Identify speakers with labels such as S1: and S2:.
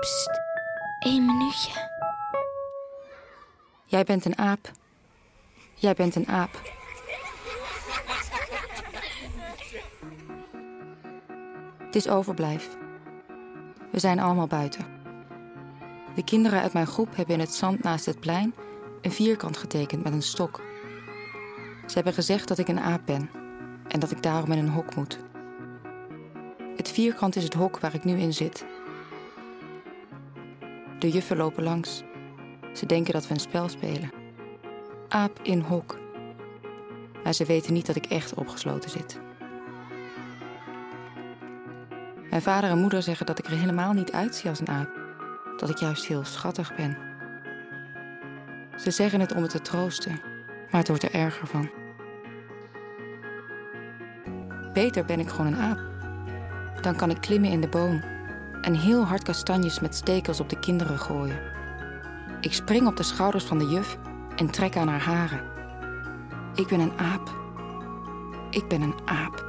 S1: Pst, één minuutje.
S2: Jij bent een aap. Jij bent een aap. Het is overblijf. We zijn allemaal buiten. De kinderen uit mijn groep hebben in het zand naast het plein een vierkant getekend met een stok. Ze hebben gezegd dat ik een aap ben en dat ik daarom in een hok moet. Het vierkant is het hok waar ik nu in zit. De juffen lopen langs. Ze denken dat we een spel spelen. Aap in hok. Maar ze weten niet dat ik echt opgesloten zit. Mijn vader en moeder zeggen dat ik er helemaal niet uitzie als een aap. Dat ik juist heel schattig ben. Ze zeggen het om me te troosten, maar het wordt er erger van. Beter ben ik gewoon een aap. Dan kan ik klimmen in de boom en heel hard kastanjes met stekels op de kinderen gooien. Ik spring op de schouders van de juf en trek aan haar haren. Ik ben een aap. Ik ben een aap.